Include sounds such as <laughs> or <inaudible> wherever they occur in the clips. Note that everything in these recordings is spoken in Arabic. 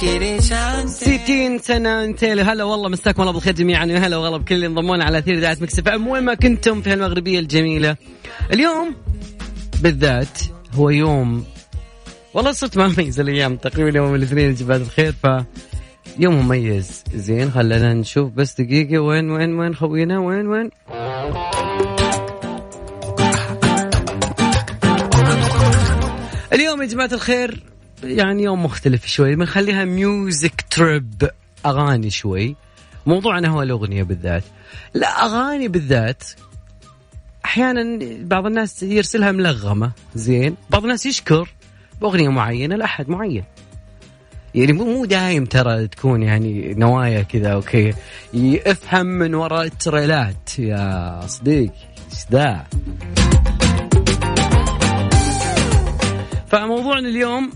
60 سنة انتهي هلا والله مساكم الله بالخير جميعا يا هلا وغلا بكل اللي انضمونا على أثير إذاعة مكسف إم. وين ما كنتم في المغربية الجميلة. اليوم بالذات هو يوم والله صرت ما أميز الأيام تقريبا يوم الاثنين جماعة الخير ف يوم مميز. زين خلينا نشوف بس دقيقة. وين وين وين خوينا؟ وين وين؟ اليوم يا جماعة الخير يعني يوم مختلف شوي بنخليها music trip أغاني شوي. موضوعنا هو الأغنية بالذات. لا أغاني بالذات أحيانا بعض الناس يرسلها ملغمة. زين؟ بعض الناس يشكر بأغنية معينة لأحد معين. يعني مو مو دايم ترى تكون يعني نوايا كذا أوكي. يفهم من وراء التريلات. يا صديقي إيش ذا؟ فموضوعنا اليوم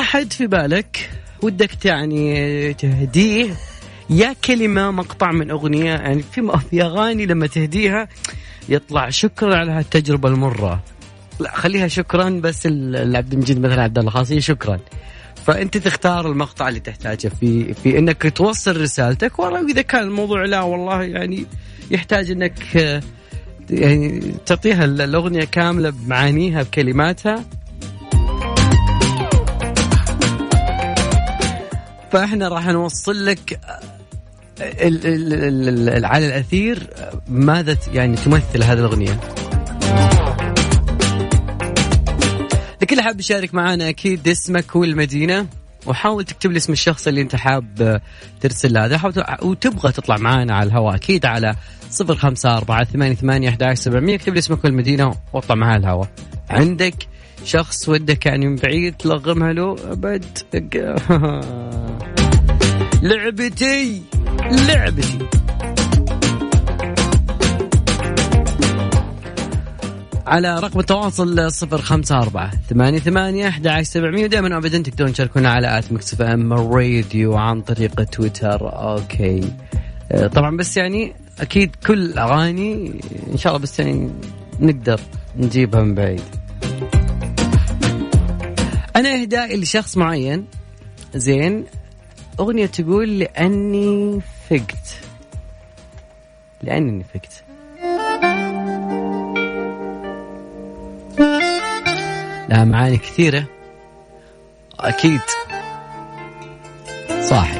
أحد في بالك؟ ودك يعني تهديه؟ يا كلمة مقطع من أغنية يعني في في أغاني لما تهديها يطلع شكرا على هالتجربة المرة. لا خليها شكرا بس العبد المجيد مثلا عبد الله خاصية شكرا. فأنت تختار المقطع اللي تحتاجه في في إنك توصل رسالتك والله إذا كان الموضوع لا والله يعني يحتاج إنك يعني تعطيها الأغنية كاملة بمعانيها بكلماتها. فاحنا راح نوصل لك على الأثير ماذا يعني تمثل هذه الأغنية. لكل حاب يشارك معنا أكيد اسمك والمدينة وحاول تكتب لي اسم الشخص اللي أنت حاب ترسل له وتبغى تطلع معنا على الهواء أكيد على صفر خمسة أربعة ثمانية ثمانية أحد سبعمية اكتب لي اسمك والمدينة وأطلع معاك الهواء. عندك شخص ودك يعني من بعيد تلغمها له أبد <laughs> لعبتي لعبتي. على رقم التواصل صفر خمسة أربعة ثمانية ثمانية أحد سبعمية. ودائما أبدا تقدرون تشاركونا على at Mix FM Radio عن طريق تويتر. أوكي. آه، طبعا بس يعني أكيد كل الأغاني إن شاء الله بس يعني نقدر نجيبها من بعيد. أنا إهدائي لشخص معين. زين. أغنية تقول لأني فقت. لأني فقت. لها معاني كثيرة. أكيد. صاحب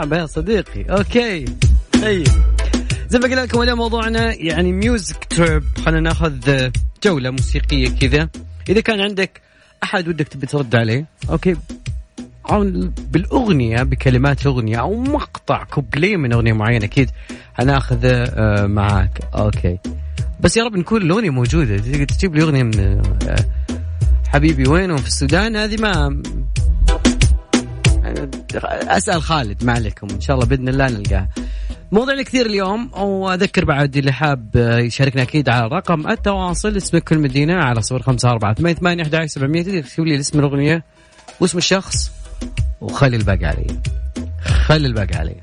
صعبة يا صديقي. أوكي. طيب. زي ما قلت لكم اليوم موضوعنا يعني music trip خلينا ناخذ جولة موسيقية كذا. إذا كان عندك أحد ودك تبي ترد عليه أوكي. بالأغنية بكلمات الأغنية أو مقطع كوبليه من أغنية معينة أكيد هناخذه آه، معاك. أوكي. بس يا رب نكون الأغنية موجودة. تجيب لي أغنية من آه، حبيبي وينه في السودان؟ هذه ما أسأل خالد ما عليكم. إن شاء الله بإذن الله نلقاها موضوعنا كثير اليوم وأذكر بعد اللي حاب يشاركنا أكيد على رقم التواصل اسمك كل مدينة على صفر خمسة أربعة ثمانية ثمانية أحد سبعمية. تقدر تكتب لي اسم الأغنية؟ واسم الشخص؟ وخلي الباقي علي. خلي الباقي علي.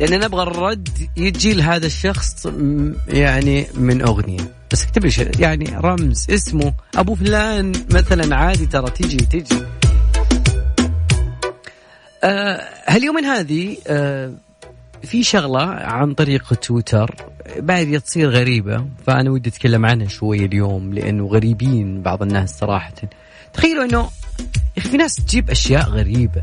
لأن نبغى الرد يجي لهذا الشخص يعني من أغنية. بس اكتب لي يعني رمز اسمه. أبو فلان مثلا عادي ترى تجي تجي. آه هاليومين هذه آه في شغلة عن طريق تويتر بعد تصير غريبة فأنا ودي أتكلم عنها شوي اليوم لأنه غريبين بعض الناس صراحة. تخيلوا أخي في ناس تجيب أشياء غريبة.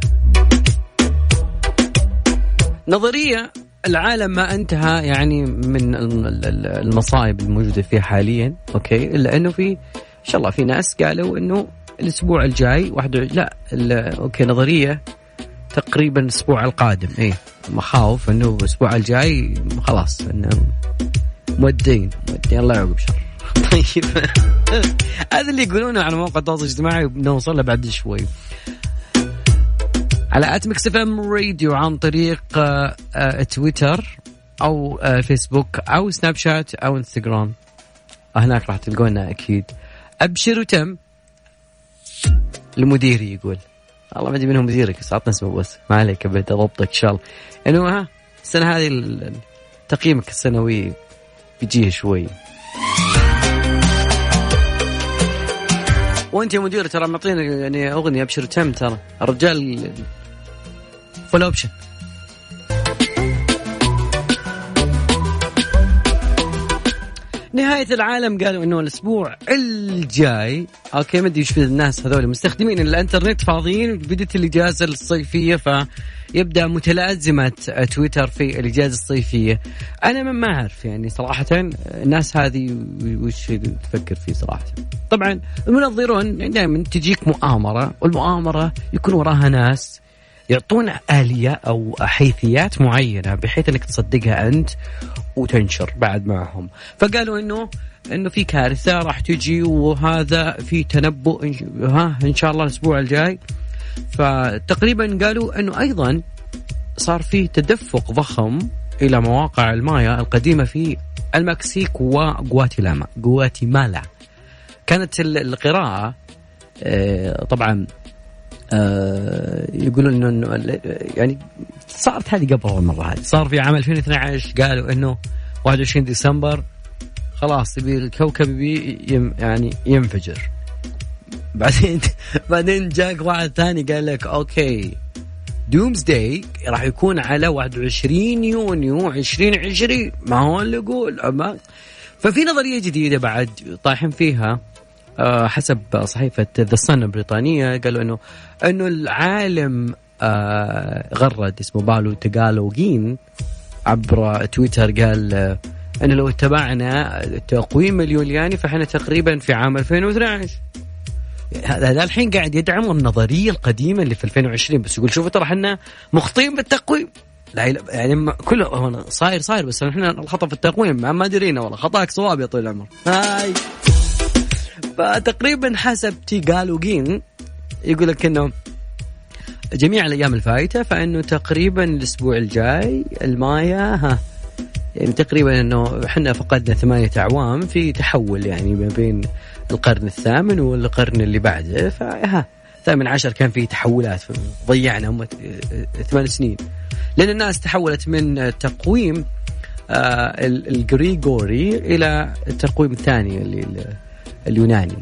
نظرية العالم ما انتهى يعني من الم- ال- ال- المصايب الموجودة فيه حاليا أوكي؟ الا انه في إن شاء الله في ناس قالوا إنه الأسبوع الجاي واحد لا أوكي نظرية تقريبا الأسبوع القادم إيه مخاوف إنه الأسبوع الجاي خلاص إنه مودين مودين الله يعقب شر <laughs> طيب. <laughs> هذا اللي يقولونه على مواقع التواصل الاجتماعي بنوصل له بعد شوي. على at Mix FM Radio عن طريق آه، آه، تويتر أو آه، فيسبوك أو سناب شات أو إنستغرام. هناك راح تلقونا أكيد. أبشر وتم. المديري يقول والله ما أدري منهم مديرك بس عطنا اسمه بس. ما عليك ابد أضبطك إن شاء الله. يعني ها السنة هذه تقييمك السنوي بيجيه شوي. وأنت يا مدير ترى معطينا يعني أغنية أبشر وتم ترى. الرجال full option نهاية العالم قالوا إنه الأسبوع الجاي أوكي ما أدري إيش الناس هذول مستخدمين الإنترنت فاضيين بدت الإجازة الصيفية فيبدأ متلازمة تويتر في الإجازة الصيفية. أنا ما أعرف يعني صراحة الناس هذه وش تفكر فيه صراحة؟ طبعا المنظرون دائما تجيك مؤامرة والمؤامرة يكون وراها ناس يعطون آلية أو حيثيات معينة بحيث أنك تصدقها أنت وتنشر بعد معهم. فقالوا أنه أنه في كارثة راح تجي وهذا في تنبؤ ها إن شاء الله الأسبوع الجاي. فتقريبا قالوا أنه أيضا صار في تدفق ضخم إلى مواقع المايا القديمة في المكسيك وغواتيلاما غواتيمالا. كانت ال- القراءة آه، طبعا آه، يقولون إنه يعني صارت هذه قبل المره هذه. صار في عام 2012 قالوا إنه 21 ديسمبر خلاص يبي الكوكب يبي يم يعني ينفجر. <laughs> بعدين بعدين جاك واحد ثاني قال لك أوكي doomsday راح يكون على 21 يونيو 2020 ما هو اللي يقول ففي نظرية جديدة بعد طايحين فيها. حسب صحيفة The Sun البريطانية قالوا انه إنه العالم آه، غرد اسمه بالو تقالوجين عبر تويتر قال آه، إنه لو اتبعنا التقويم اليولياني فإحنا تقريبا في عام 2012 هذا الحين قاعد يدعم النظرية القديمة اللي في 2020 بس يقول شوفوا ترى إحنا مخطئين بالتقويم. لا يعني كله صاير صاير بس إحنا الخطأ في التقويم ما درينا والله خطأك صواب يا طويل العمر. هاي. فتقريبا حسب تي قالوجين يقول لك إنه جميع الأيام الفايتة فإنه تقريبا الأسبوع الجاي المايا ها يعني تقريبا إنه إحنا فقدنا ثمانية أعوام في تحول يعني ما بين القرن الثامن والقرن اللي بعده فها الثامن عشر كان في تحولات ضيعنا هم ثمان سنين. لأن الناس تحولت من تقويم آه، ال- الجريجوري إلى التقويم الثاني اللي ال- اليوناني.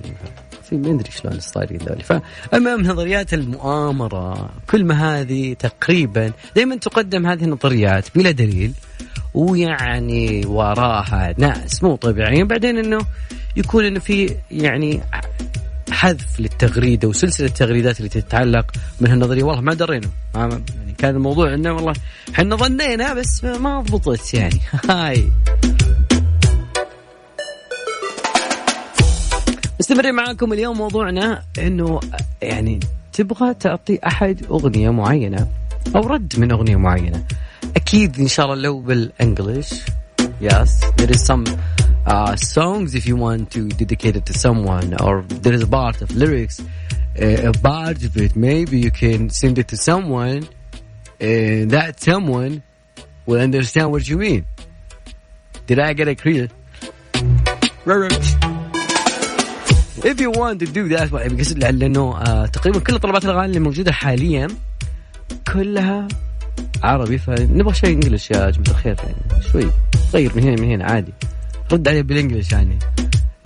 ما ادري شلون صايرين ذولي. فالمهم نظريات المؤامرة كل ما هذه تقريبا دائما تقدم هذه النظريات بلا دليل ويعني وراها ناس مو طبيعيين. بعدين إنه يكون إنه في يعني حذف للتغريدة وسلسلة التغريدات اللي تتعلق من هالنظرية. والله ما درينا. يعني كان الموضوع إنه والله إحنا ظنينا بس ما ضبطت يعني. <laughs> هاي. مستمرين معاكم اليوم موضوعنا انه يعني تبغى تعطي احد اغنيه معينه أو رد من اغنيه معينه أكيد ان شاء الله لو بالانجلش yes there is some uh, songs if you want to dedicate it to someone or there is a part of lyrics uh, a part of it maybe you can send it to someone and that someone will understand what you mean did I get it clear if you want to do that بقصد لأنه آه تقريبا كل طلبات الاغاني اللي موجودة حاليا كلها عربي فنبغى شوي انجلش يا جماعة الخير يعني شوي غير من هنا من هنا عادي. رد عليه بالانجلش يعني.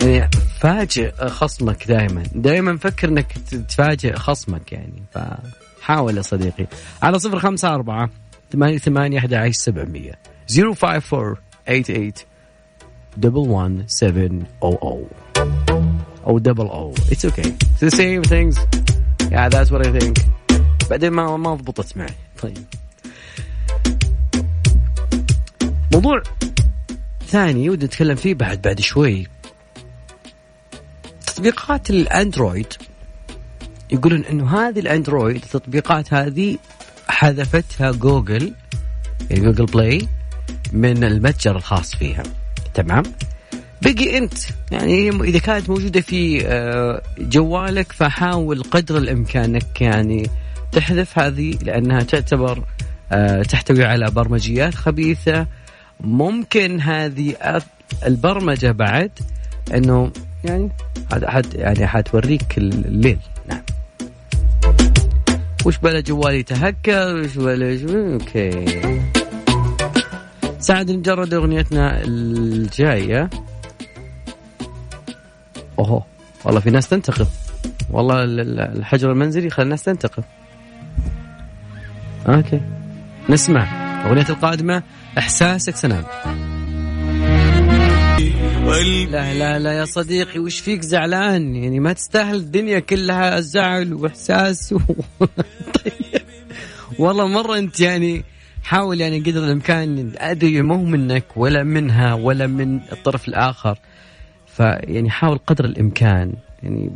يعني فاجئ خصمك دائما دائما فكر إنك تفاجئ خصمك يعني فحاول يا صديقي. على صفر خمسة أربعة ثمانية ثمانية أحد عشر سبعمية. zero five four eight eight double one seven o o. أو double o it's okay the same things. Yeah that's what I think. بعدين ما ما ضبطت معي. طيب. موضوع ثاني ودي نتكلم فيه بعد بعد شوي. تطبيقات الأندرويد يقولون إنه هذه الأندرويد التطبيقات هذه حذفتها جوجل يعني Google Play من المتجر الخاص فيها. تمام؟ بقي أنت. يعني إذا كانت موجودة في آه، جوالك فحاول قدر الإمكان أنك يعني تحذف هذه لأنها تعتبر آه، تحتوي على برمجيات خبيثة. ممكن هذه البرمجة بعد إنه يعني حد يعني حتوريك الليل. نعم. وش بلا جوالي تهكر؟ وش بلا أوكي. سعد نجرد أغنيتنا الجاية. اوه والله في ناس تنتقد. والله الحجر المنزلي خلى الناس تنتقد. أوكي. نسمع أغنية القادمة إحساسك سنام لا لا لا يا صديقي وش فيك زعلان؟ يعني ما تستاهل الدنيا كلها زعل وإحساس و... <laughs> طيب. والله مرة أنت يعني حاول يعني قدر الإمكان أدري مو منك ولا منها ولا من الطرف الآخر فيعني حاول قدر الامكان يعني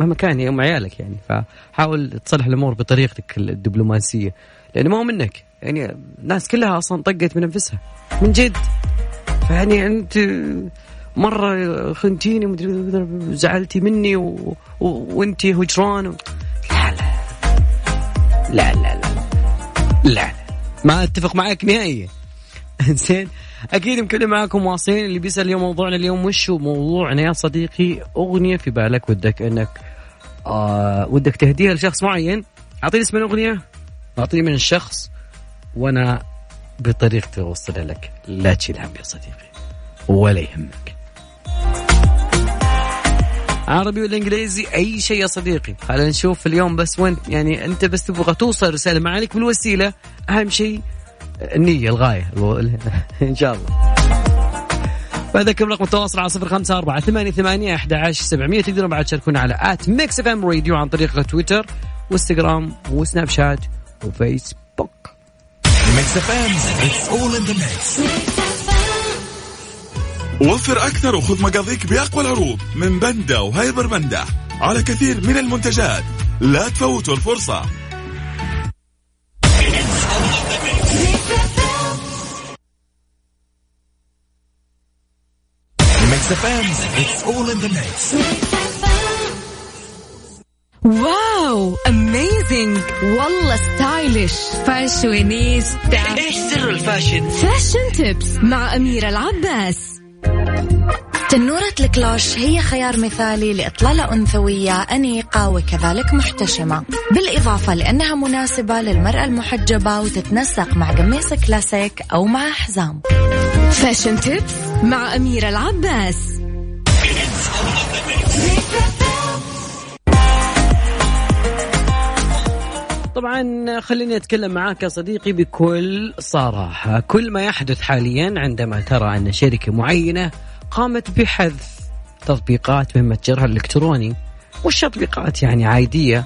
مهما كان هي ام عيالك يعني فحاول تصلح الأمور بطريقتك الدبلوماسيه لأنه ما هو منك يعني الناس كلها أصلا طقت من انفسها من جد فيعني انت مره خنتيني مدري زعلتي مني و... و... وانت هجران و... لا لا لا لا لا لا ما اتفق معك نهائيا زين أكيد مكلم معاكم واصلين اللي بيسال اليوم موضوعنا اليوم وش هو؟ موضوعنا يا صديقي أغنية في بالك ودك أنك آه ودك تهديها لشخص معين؟ أعطيني اسم الأغنية. أعطيني من الشخص وأنا بطريقتي أوصلها لك. لا تشيل هم يا صديقي ولا يهمك. عربي ولا إنجليزي؟ أي شيء يا صديقي. خلينا نشوف اليوم بس وين يعني أنت بس تبغى توصل رسالة. ما عليك بالوسيلة. أهم شيء النية الغاية <laughs> إن شاء الله. فذكر رقم التواصل على صفر خمسة أربعة ثمانية ثمانية أحد عشر سبعمية. تقدرون بعد تشاركونا على at Mix FM Radio عن طريق تويتر وإنستغرام وسناب شات وفيسبوك. Mix FM it's all in the mix. وفر أكثر وخذ مقاضيك بأقوى العروض من بندا وهايبر بندا على كثير من المنتجات. لا تفوتوا الفرصة. It's all in the mix. wow amazing والله stylish fashionista إيش سر ال fashion fashion tips مع أميرة العباس. تنورة الكلوش هي خيار مثالي لإطلالة أنثوية أنيقة وكذلك محتشمة. بالإضافة لأنها مناسبة للمرأة المحجبة وتتنسق مع قميص كلاسيك أو مع حزام. fashion tips مع أميرة العباس. طبعا خليني أتكلم معاك يا صديقي بكل صراحة، كل ما يحدث حاليا عندما ترى أن شركة معينة قامت بحذف تطبيقات من متجرها الإلكتروني، والتطبيقات يعني عادية.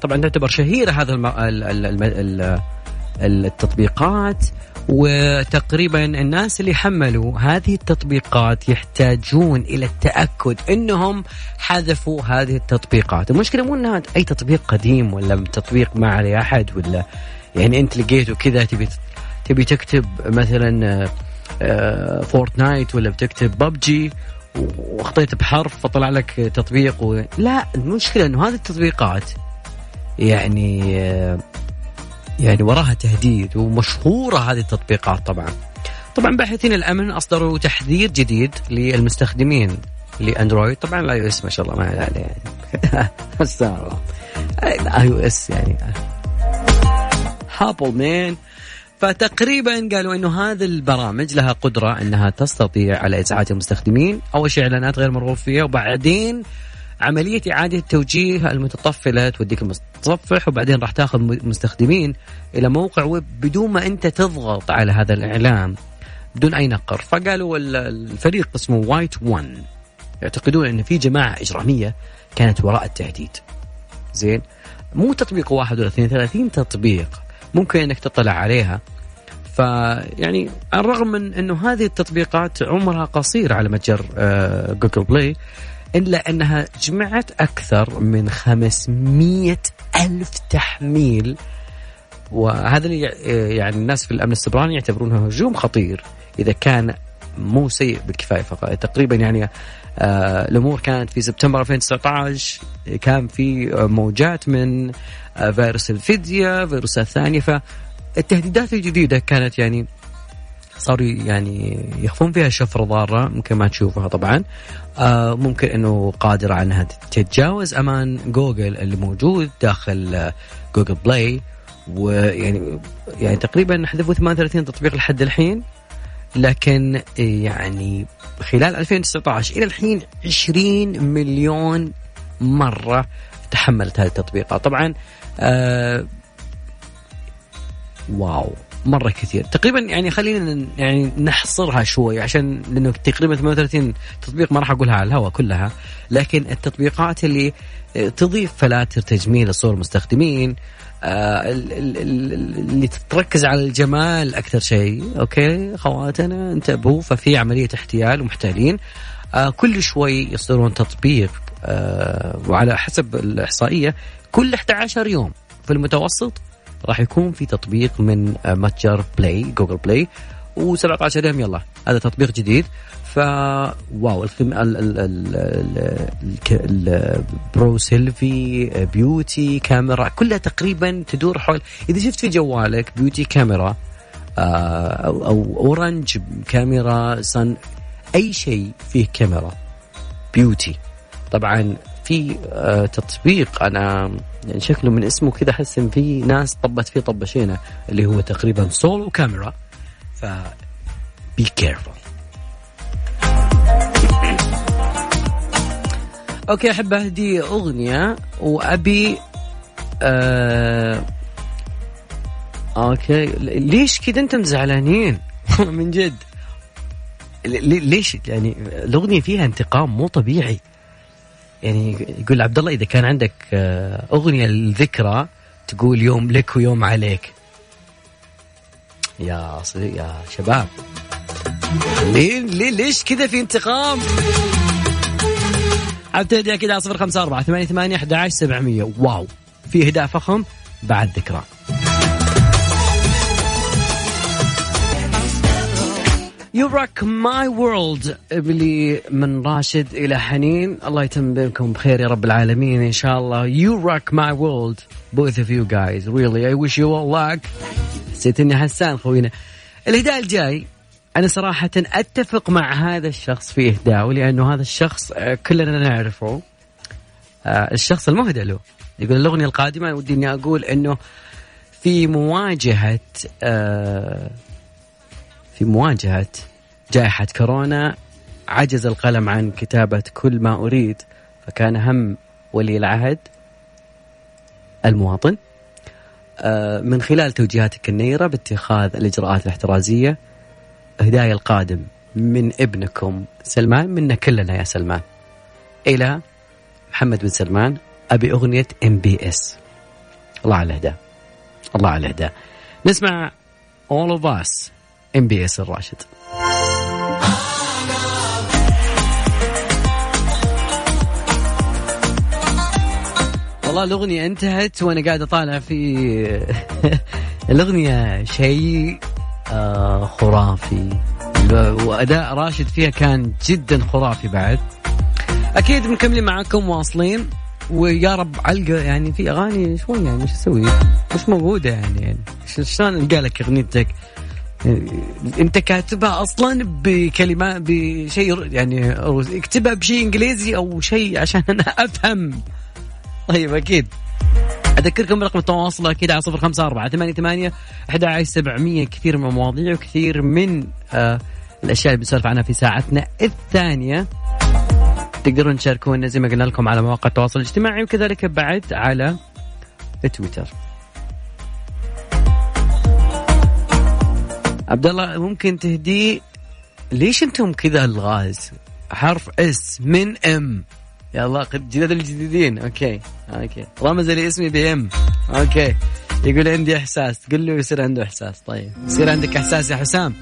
طبعا تعتبر شهيرة هذا الم... ال... ال... ال... التطبيقات وتقريبا الناس اللي حملوا هذه التطبيقات يحتاجون إلى التأكد إنهم حذفوا هذه التطبيقات، المشكلة مو إنها أي تطبيق قديم ولا تطبيق ما عليه أحد ولا يعني انت لقيته كذا تبي تبي تكتب مثلا فورتنايت ولا بتكتب ببجي واخطيت بحرف فطلع لك تطبيق و... لا المشكلة إنه هذه التطبيقات يعني يعني وراها تهديد ومشهورة هذه التطبيقات طبعا. طبعا باحثين الأمن أصدروا تحذير جديد للمستخدمين لأندرويد. طبعا ال iOS ما شاء الله ما عليه يعني. <laughs> استغفر ال iOS يعني. أبل أمان فتقريبا قالوا إنه هذه البرامج لها قدرة إنها تستطيع على ازعاج المستخدمين. أول شيء إعلانات غير مرغوب فيها وبعدين عملية إعادة توجيه المتطفلة توديك المتصفح وبعدين راح تاخذ مستخدمين إلى موقع ويب بدون ما أنت تضغط على هذا الإعلان بدون أي نقر. فقالوا الفريق اسمه وايت وان يعتقدون أن في جماعة إجرامية كانت وراء التهديد. زين مو تطبيق واحد ولا اثنين ثلاثين تطبيق. ممكن أنك تطلع عليها. فيعني على الرغم من انه هذه التطبيقات عمرها قصير على متجر آه، جوجل بلاي الا انها جمعت أكثر من 500 ألف تحميل. وهذا اللي يعني الناس في الامن السبراني يعتبرونه هجوم خطير. إذا كان مو سيء بالكفايه فقط تقريبا يعني آه الأمور كانت في سبتمبر 2019 كان في موجات من آه فيروس الفدية فيروسات ثانية فالتهديدات الجديدة كانت يعني صاروا يعني يخفون فيها شفرة ضارة ممكن ما تشوفها طبعا. آه ممكن إنه قادرة إنها تتجاوز أمان جوجل اللي موجود داخل آه جوجل بلاي ويعني يعني تقريبا حذفوا 38 تطبيق لحد الحين. لكن يعني خلال 2019 إلى الحين 20 مليون مرة تحملت هذه التطبيقات. طبعا آه wow مرة كثير. تقريبا يعني خلينا يعني نحصرها شوي عشان لأنه تقريبا 38 تطبيق ما راح أقولها على الهواء كلها لكن التطبيقات اللي تضيف فلاتر تجميل لصور المستخدمين آه اللي تركز على الجمال أكثر شيء. okay خواتنا انتبهوا ففي عملية احتيال ومحتالين. آه كل شوي يصدرون تطبيق آه وعلى حسب الإحصائية كل 11 يوم في المتوسط راح يكون في تطبيق من متجر بلاي جوجل بلاي و17 يوم يلا هذا تطبيق جديد. ف wow الخم... ال... ال... ال... ال Pro Selfie Beauty Camera كلها تقريبا تدور حول. إذا شفت في جوالك beauty camera أو, أو orange camera سن أي شيء فيه كاميرا beauty. طبعا في تطبيق أنا يعني شكله من اسمه كذا أحس إن في ناس طبت فيه طبشينه اللي هو تقريبا Solu Camera ف be careful okay أحب أهدي أغنية وأبي آه okay. ليش كذا أنتم زعلانين؟ <laughs> من جد. ليش يعني الأغنية فيها انتقام مو طبيعي؟ يعني يقول عبد الله إذا كان عندك أغنية للذكرى تقول يوم لك ويوم عليك. يا يا شباب. ليه ليش كذا في انتقام؟ ابتدي كذا صفر خمسة أربعة ثمانية ثمانية أحد عشر سبعمية. wow. في هداء فخم بعد ذكرى. you rock my world اللي من راشد إلى حنين. الله يتم بينكم بخير يا رب العالمين. إن شاء الله you rock my world both of you guys. Really I wish you all luck. حسيت اني حسان خوينا. الهداء الجاي أنا صراحة أتفق مع هذا الشخص في اهدائه لأنه هذا الشخص كلنا نعرفه. الشخص المهدى له. يقول الأغنية القادمة ودي إني أقول إنه في مواجهة في مواجهة جائحة كورونا عجز القلم عن كتابة كل ما أريد فكان هم ولي العهد المواطن من خلال توجيهاتك النيرة باتخاذ الإجراءات الاحترازية هداية القادم من ابنكم سلمان منا كلنا يا سلمان. إلى محمد بن سلمان أبي أغنية MBS الله على الهداء الله على الهداء نسمع All of Us MBS الراشد. والله الأغنية انتهت وأنا قاعد أطالع في <laughs> الأغنية شيء خرافي. وأداء راشد فيها كان جدا خرافي بعد. أكيد مكملين معاكم واصلين. ويا رب علقة يعني في أغاني شوي يعني مش أسوي؟ مش موجودة يعني, يعني شلون ألقى لك أغنيتك؟ أنت كاتبها أصلا بكلمات بشيء يعني اكتبها بشيء إنجليزي أو شيء عشان أنا <laughs> أفهم. طيب أكيد. أذكركم برقم التواصل أكيد على صفر خمسة أربعة ثمانية ثمانية أحد عشر سبعمية. كثير من المواضيع وكثير من آه الأشياء اللي بنسولف عنها في ساعتنا الثانية. تقدرون تشاركونا زي ما قلنا لكم على مواقع التواصل الاجتماعي وكذلك بعد على تويتر. عبد الله ممكن تهدي ليش أنتم كذا الغاز؟ حرف اس من ام يلا قد جداد الجديدين. أوكي أوكي. رمز لي اسمي ام أوكي. يقول عندي إحساس. تقول له يصير عنده إحساس. طيب. يصير عندك إحساس يا حسام؟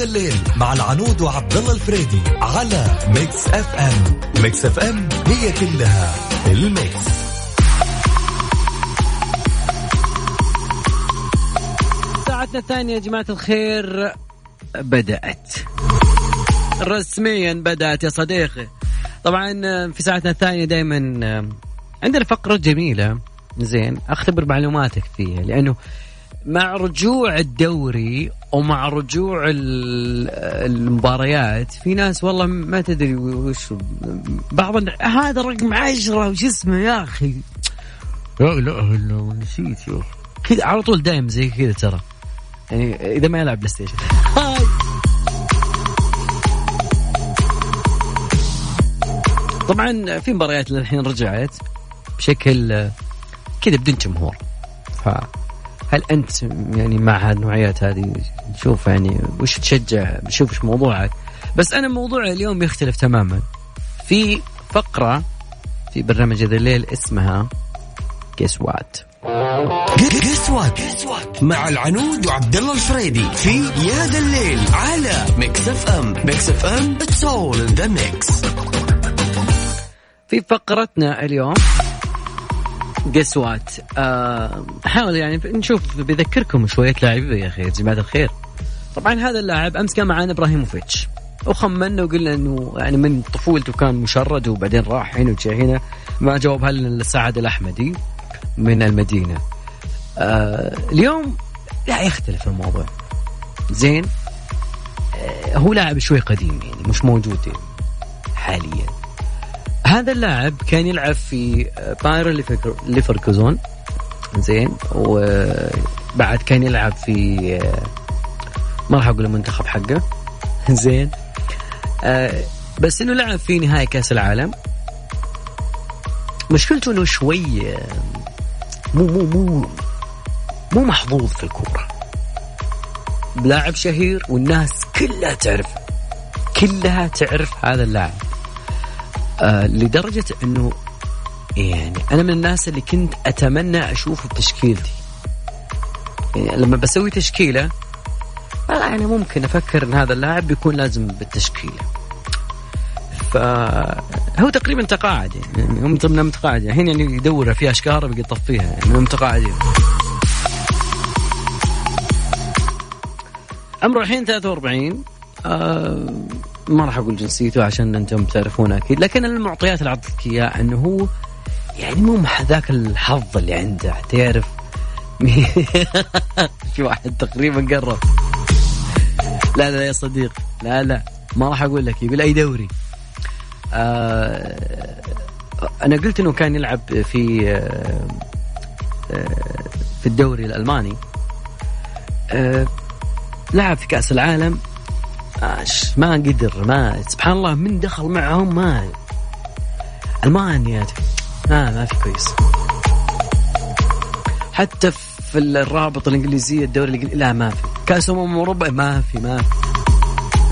الآن يا ذا الليل مع العنود وعبد الله الفريدي على Mix FM Mix FM هي كلها ال mix. ساعتنا الثانية يا جماعة الخير بدأت. رسميا بدأت يا صديقي. طبعا في ساعتنا الثانية دائما عندنا فقرة جميلة. زين أختبر معلوماتك فيها لأنه مع رجوع الدوري ومع رجوع ال- المباريات في ناس والله ما تدري وش بعض هذا رقم عشرة وش اسمه يا أخي لا لا لا نسيت يا أخي. كذا على طول دايم زي كذا ترى يعني إذا ما يلعب بلاي ستيشن. طبعا في مباريات للحين رجعت بشكل كذا بدون جمهور فهل أنت يعني مع النوعيات هذه شوف يعني وش تشجع شوف إيش موضوعك؟ بس أنا موضوعي اليوم يختلف تماما. في فقرة في برنامج هذا الليل اسمها guess what guess what مع العنود وعبد الله الفريدي في يا ذا الليل على Mix FM Mix FM it's all in the mix في فقرتنا اليوم قسوات آه حاول يعني نشوف بذكركم شوية لاعبين يا أخي يا جماعة الخير طبعا هذا اللاعب أمس كان معانا إبراهيموفيتش وخمنا وقلنا إنه يعني من طفولته كان مشرد وبعدين راح هنا وجاء هنا ما جاوبها لنا السعد الأحمدي من المدينة. آه اليوم لا يختلف الموضوع. زين آه هو لاعب شوي قديم يعني مش موجود حاليا. هذا اللاعب كان يلعب في ليفرك- ليفركوزون زين وبعد كان يلعب في ما راح أقول المنتخب حقه <laughs> زين. آه بس إنه لعب في نهائي كأس العالم. مشكلته إنه شوي آه، مو مو مو مو محظوظ في الكورة. لاعب شهير والناس كلها تعرفه كلها تعرف هذا اللاعب. آه لدرجة أنه يعني أنا من الناس اللي كنت أتمنى أشوفه بتشكيلتي يعني لما بسوي تشكيلة والله يعني ممكن أفكر أن هذا اللاعب بيكون لازم بالتشكيلة فهو تقريبا تقاعد يعني هم ضمن متقاعد. يعني الحين يعني يدور في اشكار بيجي يطفيها يعني من متقاعدين عمره الحين 43 آه ما راح أقول جنسيته عشان أنتم تعرفونه أكيد لكن المعطيات اللي أعطيتك إياها إنه هو يعني مو ذاك الحظ اللي عنده تعرف؟ <laughs> في واحد تقريبا قرب. لا لا يا صديق لا لا ما راح أقول لك يقول أي دوري. آه أنا قلت إنه كان يلعب في آه آه في الدوري الألماني. آه لعب في كأس العالم. آش ما قدر ما سبحان الله من دخل معهم ما ألمانيا. ما ما في كويس. حتى في الرابط الإنجليزية الدوري الانجليزي لا ما في. كأس أمم أوروبا ما في ما في.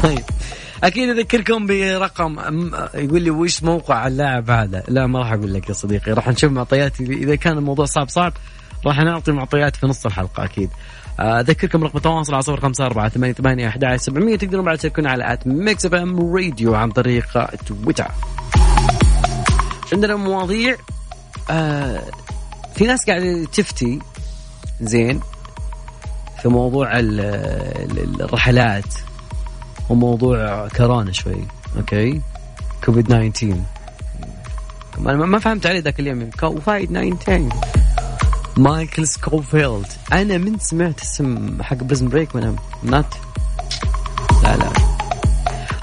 طيب. أكيد أذكركم برقم يقول لي وش موقع اللاعب هذا؟ لا ما راح أقول لك يا صديقي راح نشوف معطيات إذا كان الموضوع صعب صعب راح نعطي معطيات في نص الحلقة أكيد. آه، أذكركم رقم التواصل على صفر خمسة أربعة ثمانية ثمانية أحد سبعمية. تقدرون بعد تشاركونا على @ Mix FM Radio عن طريق تويتر. عندنا مواضيع آه في ناس قاعدة تفتي زين في موضوع ال- ال- الرحلات وموضوع كورونا شوي okay؟ كوفيد 19 ما ما فهمت عليه ذاك اليوم كوفيد 19 مايكل سكوفيلد أنا من سمعت اسم حق Prison Break من not لا لا.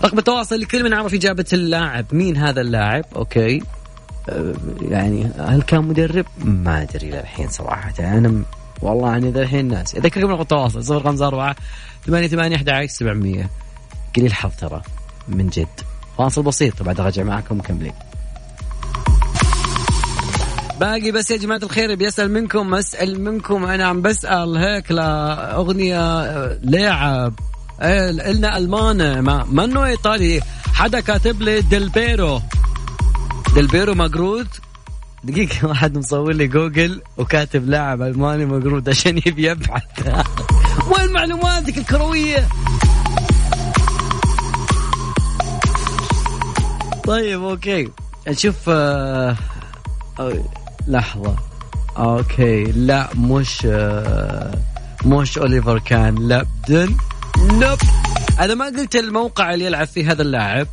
رقم التواصل لكل من عرف إجابة اللاعب. مين هذا اللاعب؟ okay. أه، يعني هل كان مدرب؟ ما أدري للحين صراحة. أنا م... والله أنا ذا الحين ناس. أذكركم رقم التواصل. صفر خمسة أربعة ثمانية ثمانية أحد عشر سبعمية. قليل حظ ترى. من جد. فاصل بسيط. بعد رجع معكم. مكملين باقي بس يا جماعة الخير بيسأل منكم أسأل منكم أنا عم بسأل هيك لأغنية أه، لاعب إيه لنا الماني ما منه إيطالي؟ حدا كاتب لي ديلبيرو ديلبيرو مقرود دقيقة <laughs> واحد مصور لي جوجل وكاتب لاعب ألماني مقرود عشان يبي يبحث. <laughs> وين معلوماتك الكروية؟ طيب okay. نشوف آه لحظة. okay لا مش آه مش أوليفر كان لا بدن nope. أنا ما قلت الموقع اللي يلعب فيه هذا اللاعب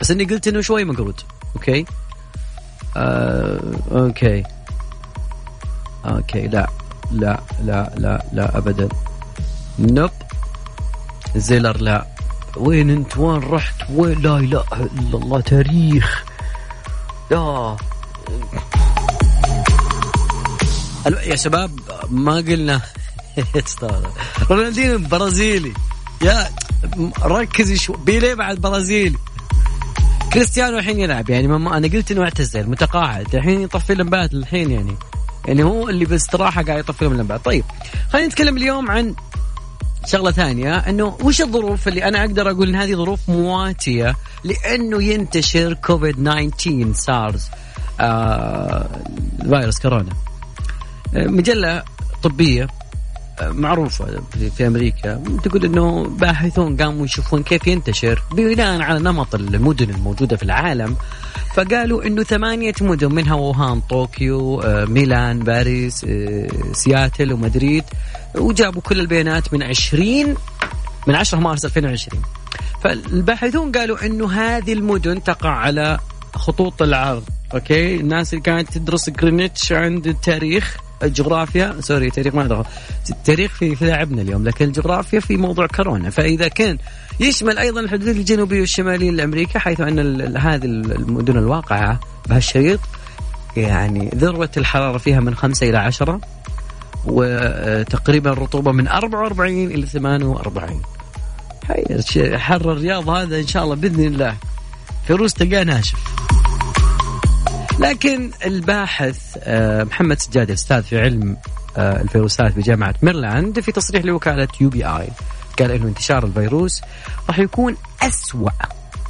بس إني قلت إنه شوي مقرود. okay؟ آه، okay. okay لا لا لا لا لا ابدا. nope. زيلر لا. وين أنت؟ وين رحت؟ وين؟ لا إله إلا الله تاريخ. لا يا شباب ما قلنا. <laughs> رونالدينو برازيلي. يا ركز شو بيليه بعد برازيلي. كريستيانو الحين يلعب يعني ما أنا قلت إنه اعتزل متقاعد. الحين يطفي لمبات الحين يعني. يعني هو اللي باستراحة قاعد يطفي لهم لمبات طيب خلينا نتكلم اليوم عن شغلة ثانية إنه وش الظروف اللي أنا أقدر أقول إن هذه ظروف مواتية لأنه ينتشر كوفيد 19 سارز آه فيروس كورونا؟ مجلة طبية معروفة في أمريكا. تقول أنه باحثون قاموا يشوفون كيف ينتشر بناء على نمط المدن الموجودة في العالم. فقالوا أنه ثمانية مدن منها ووهان طوكيو آه، ميلان باريس آه، سياتل ومدريد وجابوا كل البيانات من 20 من 10 مارس 2020 فالباحثون قالوا أنه هذه المدن تقع على خطوط العرض okay؟ الناس اللي كانت تدرس جرينتش عند التاريخ الجغرافيا sorry تاريخ ما دخل التاريخ في في لعبنا اليوم لكن الجغرافيا في موضوع كورونا. فإذا كان يشمل أيضا الحدود الجنوبية والشمالية لأمريكا حيث أن هذه المدن الواقعه بهالشريط يعني ذروة الحرارة فيها من خمسة إلى عشرة وتقريبا الرطوبه من 44 إلى 48 حر الرياض هذا إن شاء الله بإذن الله. فيروز تلقاه ناشف. لكن الباحث آه، محمد سجاد أستاذ في علم آه، الفيروسات بجامعة ميرلاند في تصريح لوكالة UPI قال إنه انتشار الفيروس راح يكون اسوء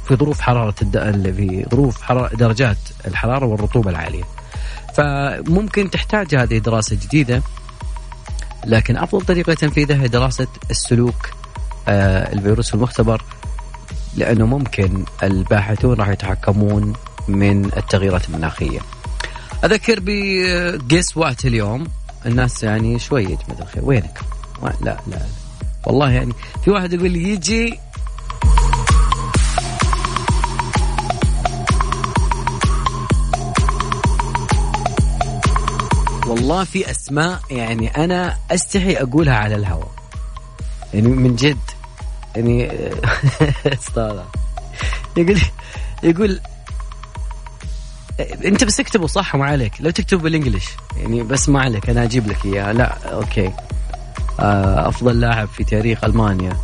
في ظروف حرارة الد... في ظروف حرارة درجات الحرارة والرطوبة العالية. فممكن تحتاج هذه دراسة جديدة لكن أفضل طريقة تنفيذها هي دراسة السلوك آه، الفيروس في المختبر لأنه ممكن الباحثون راح يتحكمون من التغييرات المناخية. أذكر بجيس وات اليوم؟ الناس يعني شوي يا جماعة الخير. وينك؟ لا لا لا. والله يعني في واحد يقول لي يجي والله في أسماء يعني أنا أستحي أقولها على الهواء يعني من جد. يعني <laughs> اسطوره يقول يقول انت بس اكتبه صح ما عليك. لو تكتب بالانجلش يعني بس ما عليك أنا أجيب لك اياه لا okay. آه، أفضل لاعب في تاريخ ألمانيا.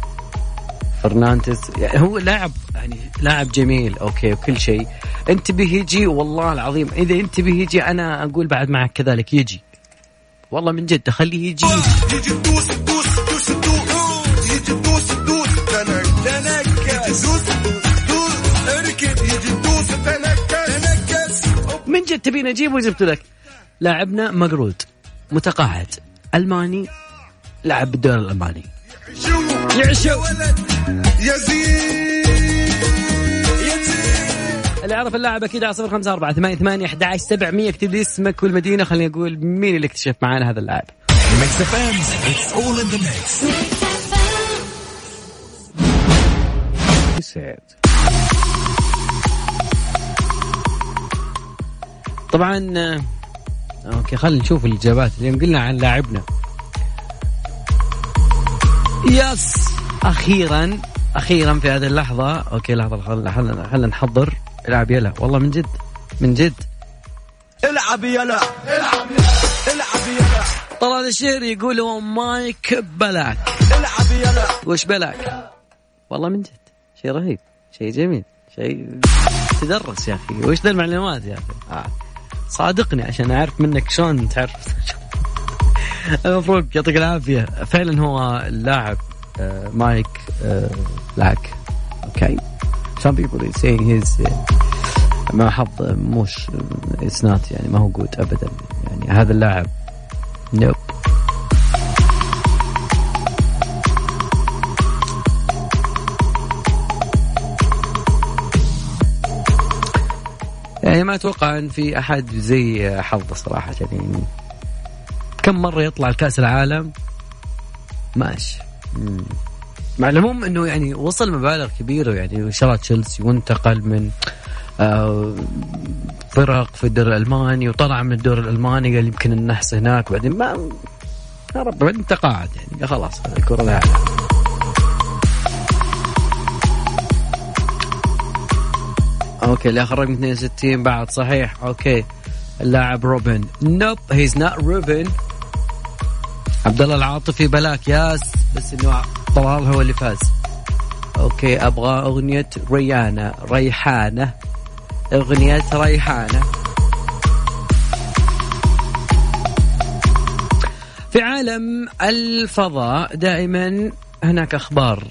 فرنانديز. يعني هو لاعب يعني لاعب جميل. okay وكل شيء. أنت به يجي والله العظيم. إذا أنت به يجي أنا أقول بعد معك كذلك. يجي. والله من جد خليه يجي. يجي دوس دوس دوس دوس. يجي من جد تبيني اجيبه وجبت لك؟ لاعبنا مقرود متقاعد ألماني لعب بالدوري الألماني. يعشو يزيد اللي يعرف اللاعب أكيد على صفر خمسة أربعة ثمانية ثمانية أحد عشر سبعمية اكتب لي اسمك والمدينة خليني أقول مين اللي اكتشف معانا هذا اللاعب. سعيد طبعا آه، okay خلينا نشوف الإجابات اليوم قلنا عن لاعبنا. yes. أخيرا أخيرا في هذه اللحظة. okay لحظة خلينا خلينا نحضر. العب يلا. والله من جد من جد. العب يلا. طلال الشهري يقول هو مايك بلاك العب يلا. وش بلاك؟ والله من جد. شيء رهيب. شيء جميل. شيء تدرس يا أخي. وش ذا المعلومات يا أخي؟ آه. صادقني عشان أعرف منك شلون تعرف. المفروض يعطيك العافية. فعلا هو اللاعب آه، مايك آه، بلاك أوكي some people are saying his آه، مع حظ مش اتس نوت يعني ما هو جود ابدا. يعني هذا اللاعب نوب يعني ما أتوقع إن في أحد زي حظه صراحة يعني كم مرة يطلع لكأس العالم؟ ماشي. مع العموم إنه يعني وصل مبالغ كبيرة يعني شرى تشيلسي وانتقل من آه، فرق في الدوري الألماني وطلع من الدوري الألماني قال يمكن النحس هناك بعدين ما يا رب بعدين تقاعد يعني خلاص الكرة لها okay اللي اخر رقم 62 بعد صحيح. okay. اللاعب روبن. nope he's not روبن عبد الله العاطفي بلاك yes. بس إنه طلال هو اللي فاز. أوكي أبغى أغنية ريانة ريحانة. أغنية ريحانة. في عالم الفضاء دائما هناك أخبار.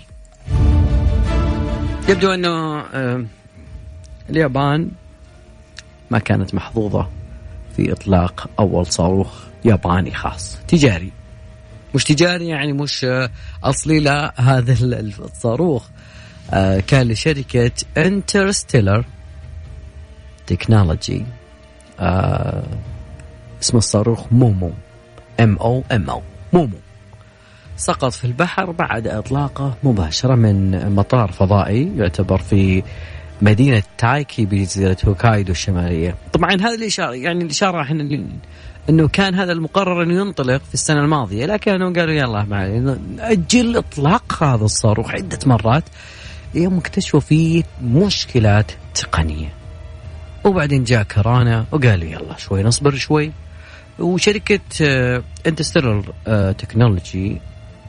يبدو أنه آه، اليابان ما كانت محظوظة في إطلاق أول صاروخ ياباني خاص. تجاري. مش تجاري يعني مش أصلي لا هذا ال- الصاروخ آه، كان لشركة Interstellar Technology اسمه الصاروخ مومو M O M O مومو. سقط في البحر بعد إطلاقه مباشرة من مطار فضائي يعتبر في مدينة تايكي بجزيره هوكايدو الشمالية. طبعا هذه الإشارة يعني الإشارة إحنا إنه كان هذا المقرر إنه ينطلق في السنة الماضية لكنهم قالوا يلا ما ناجل إطلاق هذا الصاروخ عدة مرات يوم اكتشفوا فيه مشكلات تقنية. وبعدين جاء كورونا وقالوا يلا شوي نصبر شوي وشركة انتستيلر تكنولوجي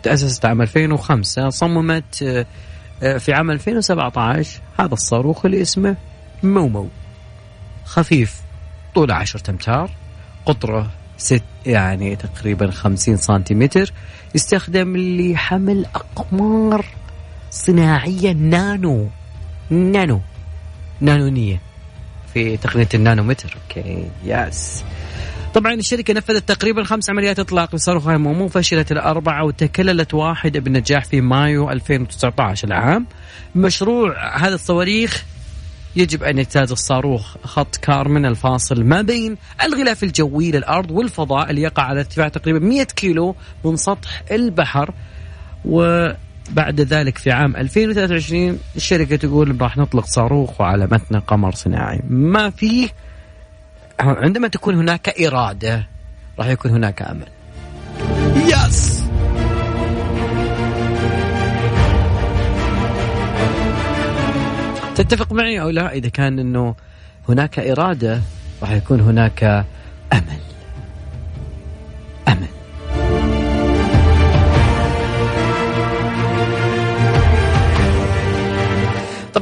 تأسست عام 2005 صممت آه، آه، في عام 2017 هذا الصاروخ اللي اسمه مومو. خفيف طوله 10 أمتار قطره ست يعني تقريبا 50 سنتيمتر يستخدم لحمل أقمار صناعية نانو نانو نانونية في تقنية النانومتر. OK yes طبعا الشركة نفذت تقريبا خمس عمليات إطلاق لصاروخ مومو فشلت الأربعة وتكللت واحدة بالنجاح في مايو 2019 العام. مشروع هذا الصواريخ يجب أن يجتاز الصاروخ خط كارمن الفاصل ما بين الغلاف الجوي للأرض والفضاء اللي يقع على ارتفاع تقريبا 100 كيلو من سطح البحر. وبعد ذلك في عام 2023 الشركة تقول راح نطلق صاروخ وعلى متنه قمر صناعي. ما فيه عندما تكون هناك إرادة راح يكون هناك أمل. يس تتفق معي أو لا؟ إذا كان أنه هناك إرادة راح يكون هناك أمل أمل.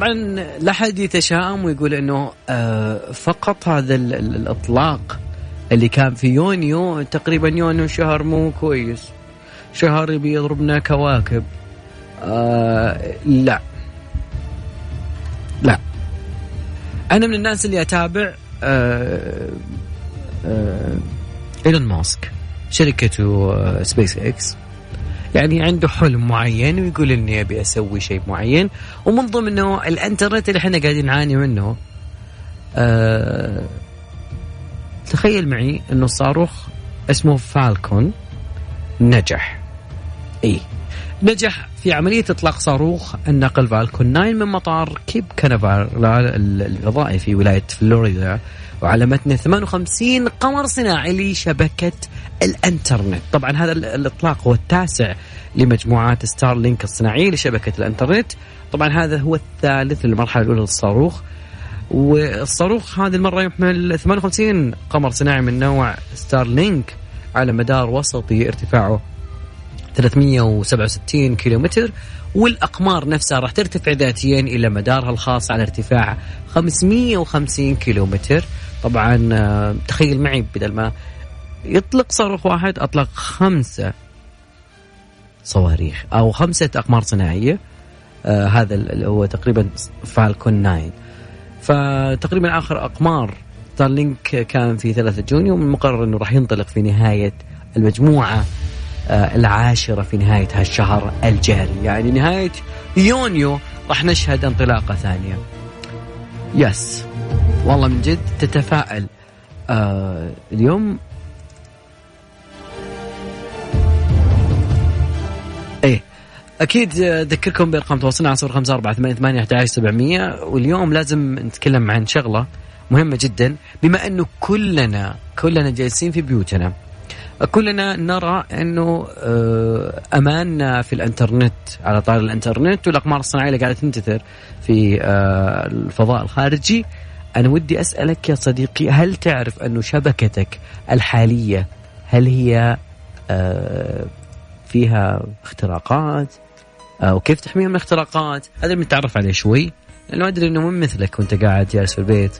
طبعا لا أحد يتشائم ويقول إنه آه، فقط هذا ال- ال- الإطلاق اللي كان في يونيو تقريبا يونيو شهر مو كويس. شهر يبي يضربنا كواكب. آه لا. لا. أنا من الناس اللي أتابع آه إيلون ماسك شركته سبيس إكس. يعني عنده حلم معين ويقول إني أبي أسوي شيء معين. ومن ضمنه الإنترنت اللي إحنا قاعدين نعاني منه. آه تخيل معي إنه الصاروخ اسمه Falcon نجح. اي نجح في عملية إطلاق صاروخ النقل Falcon 9 من مطار كيب كانفرال الفضائي في ولاية فلوريدا وعلى متن 58 قمر صناعي لشبكة الإنترنت. طبعا هذا ال- الإطلاق هو التاسع لمجموعات Starlink الصناعية لشبكة الإنترنت. طبعا هذا هو الثالث للمرحلة الأولى للصاروخ. والصاروخ هذه المرة يحمل 58 قمر صناعي من نوع Starlink على مدار وسطي ارتفاعه 367 كيلومتر والأقمار نفسها راح ترتفع ذاتيا إلى مدارها الخاص على ارتفاع 550 كيلومتر. طبعا آه، تخيل معي بدل ما يطلق صاروخ واحد أطلق خمسة صواريخ أو خمسة أقمار صناعية. آه هذا اللي هو تقريبا فالكون 9 فتقريبا آخر أقمار ستارلينك كان في 3 يونيو من المقرر أنه راح ينطلق في نهاية المجموعة. العاشرة في نهاية هالشهر الجاري. يعني نهاية يونيو راح نشهد انطلاقة ثانية. يس. والله من جد تتفائل. آه اليوم إيه أكيد آه، أذكركم بأرقام تواصلنا على صفر خمسة أربعة ثمانية ثمانية أحد سبعمية. واليوم لازم نتكلم عن شغلة مهمة جدا. بما أنه كلنا كلنا جالسين في بيوتنا. كلنا نرى إنه آه، أماننا في الإنترنت على طار الإنترنت والأقمار الصناعية اللي قاعدة تنتثر في آه، الفضاء الخارجي. أنا ودي أسألك يا صديقي هل تعرف أنه شبكتك الحالية هل هي آه، فيها اختراقات؟ وكيف تحميها من الاختراقات؟ هذا بنتعرف عليه شوي لأنه أدري إنه من مثلك وأنت قاعد جالس في البيت.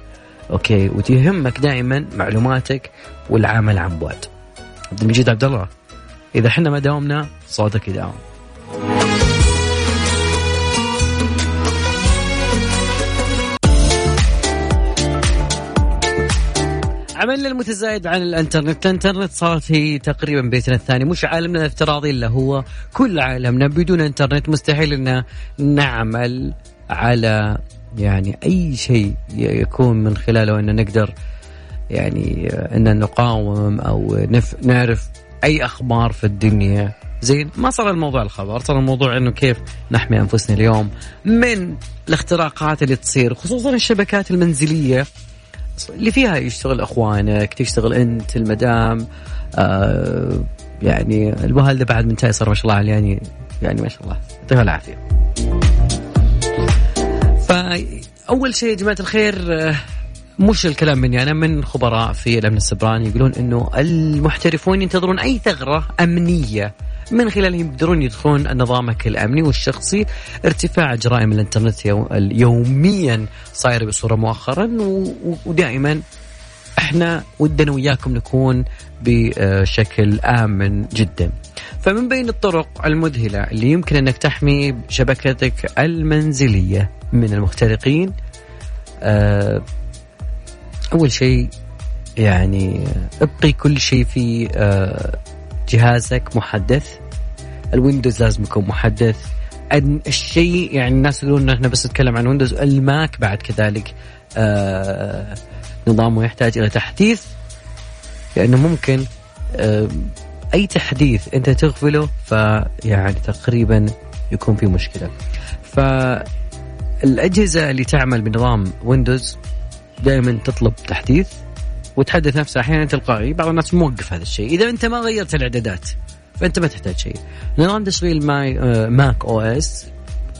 أوكي وتهمك دائما معلوماتك والعمل عن بعد. عبد المجيد عبد الله إذا إحنا ما داومنا صوتك يداوم. عملنا المتزايد عن الإنترنت الإنترنت صارت هي تقريبا بيتنا الثاني مش عالمنا الافتراضي إلا هو كل عالمنا بدون إنترنت مستحيل إن نعمل على يعني أي شيء يكون من خلاله إن نقدر يعني إن نقاوم أو نف نعرف أي أخبار في الدنيا. زين ما صار الموضوع الخبر صار الموضوع إنه كيف نحمي أنفسنا اليوم من الاختراقات اللي تصير خصوصا الشبكات المنزلية اللي فيها يشتغل إخوانك تشتغل أنت المدام آه يعني الوالده بعد من صار ما شاء الله يعني يعني ما شاء الله يعطيها العافية. فأول شيء يا جماعة الخير آه، مش الكلام مني. أنا من خبراء في الأمن السبراني يقولون إنه المحترفون ينتظرون أي ثغرة أمنية. من خلالها يقدرون يدخلون نظامك الأمني والشخصي. ارتفاع جرائم الإنترنت يو- يوميا صايره بصورة مؤخرا ودائما إحنا ودنا وياكم نكون بشكل آمن جدا. فمن بين الطرق المذهلة اللي يمكن أنك تحمي شبكتك المنزلية من المخترقين آه، أول شيء يعني ابقي كل شيء في آه، جهازك محدث. ال Windows لازم يكون محدث. الشيء يعني الناس يقولون إحنا بس نتكلم عن Windows ال Mac بعد كذلك آه نظامه يحتاج إلى تحديث. لأنه ممكن آه أي تحديث أنت تغفله فيعني تقريبا يكون في مشكلة. فالأجهزة اللي تعمل بنظام Windows دائما تطلب تحديث وتحدث نفسها أحيانا تلقائي. بعض الناس موقف هذا الشيء. إذا أنت ما غيرت الإعدادات فأنت ما تحتاج شيء. نظام تشغيل ماي آه، Mac OS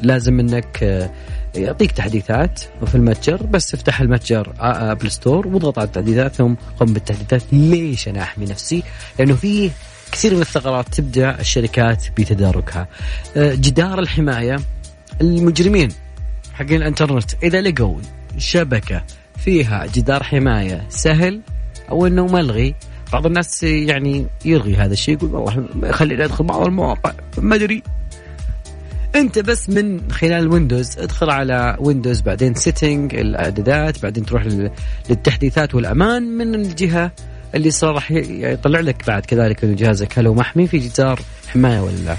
لازم إنك آه، يعطيك تحديثات في المتجر. بس افتح المتجر آه، App Store واضغط على التحديثات. ثم قم بالتحديثات. ليش أنا أحمي نفسي؟ لأنه في كثير من الثغرات تبدا الشركات بتداركها. آه، جدار الحماية المجرمين حقين الإنترنت إذا لقوا شبكة فيها جدار حماية سهل أو إنه ملغي. بعض الناس يعني يلغي هذا الشيء يقول والله خليني أدخل بعض المواقع. ما أدري. أنت بس من خلال Windows ادخل على Windows بعدين setting الإعدادات بعدين تروح لل- للتحديثات والأمان من الجهة اللي صار راح يطلع لك بعد كذلك انه جهازك. هل هو محمي في جدار حماية ولا لا؟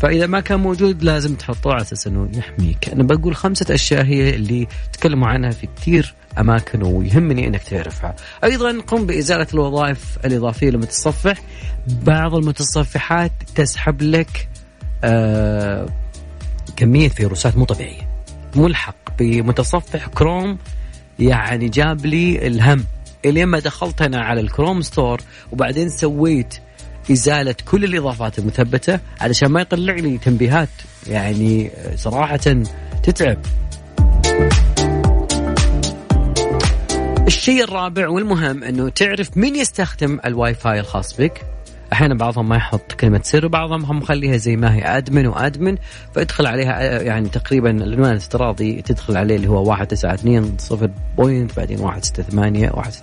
فإذا ما كان موجود لازم تحطه على أساس إنه يحميك. أنا بقول خمسة أشياء هي اللي تكلموا عنها في كثير أماكن ويهمني إنك تعرفها. أيضا قم بإزالة الوظائف الإضافية للمتصفح بعض المتصفحات تسحب لك آه كمية فيروسات مو طبيعية. ملحق بمتصفح كروم يعني جاب لي الهم. الين ما دخلت أنا على ال Chrome Store وبعدين سويت إزالة كل الإضافات المثبتة علشان ما يطلع لي تنبيهات يعني صراحة تتعب. الشيء الرابع والمهم إنه تعرف مين يستخدم الواي فاي الخاص بك؟ أحيانا بعضهم ما يحط كلمة سر وبعضهم هم مخليها زي ما هي admin و admin فادخل عليها يعني تقريبا العنوان الافتراضي تدخل عليه اللي هو 192 0 point بعدين 168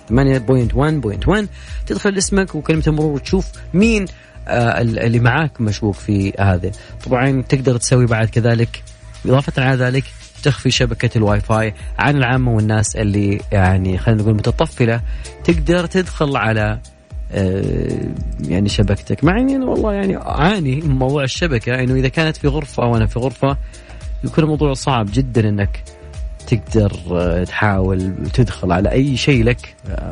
168.1.1 تدخل اسمك وكلمة المرور وتشوف مين آه، اللي معاك مشبوك في هذا طبعا تقدر تسوي بعد كذلك إضافة على ذلك تخفي شبكة الواي فاي عن العامة والناس اللي يعني خلينا نقول متطفلة. تقدر تدخل على يعني شبكتك. مع إني أنا والله يعني أعاني من موضوع الشبكة إنه إذا كانت في غرفة وأنا في غرفة يكون الموضوع صعب جدا إنك تقدر آه، تحاول تدخل على أي شيء لك. آه،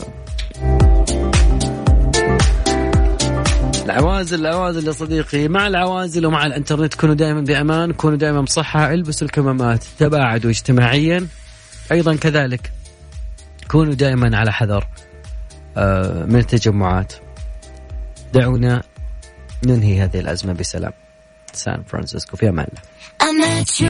العوازل العوازل يا صديقي مع العوازل ومع الإنترنت كونوا دائما بأمان كونوا دائما بصحة البسوا الكمامات تباعدوا اجتماعيا. أيضا كذلك كونوا دائما على حذر. آه، من التجمعات. دعونا ننهي هذه الأزمة بسلام. سان فرانسيسكو في أمان الله.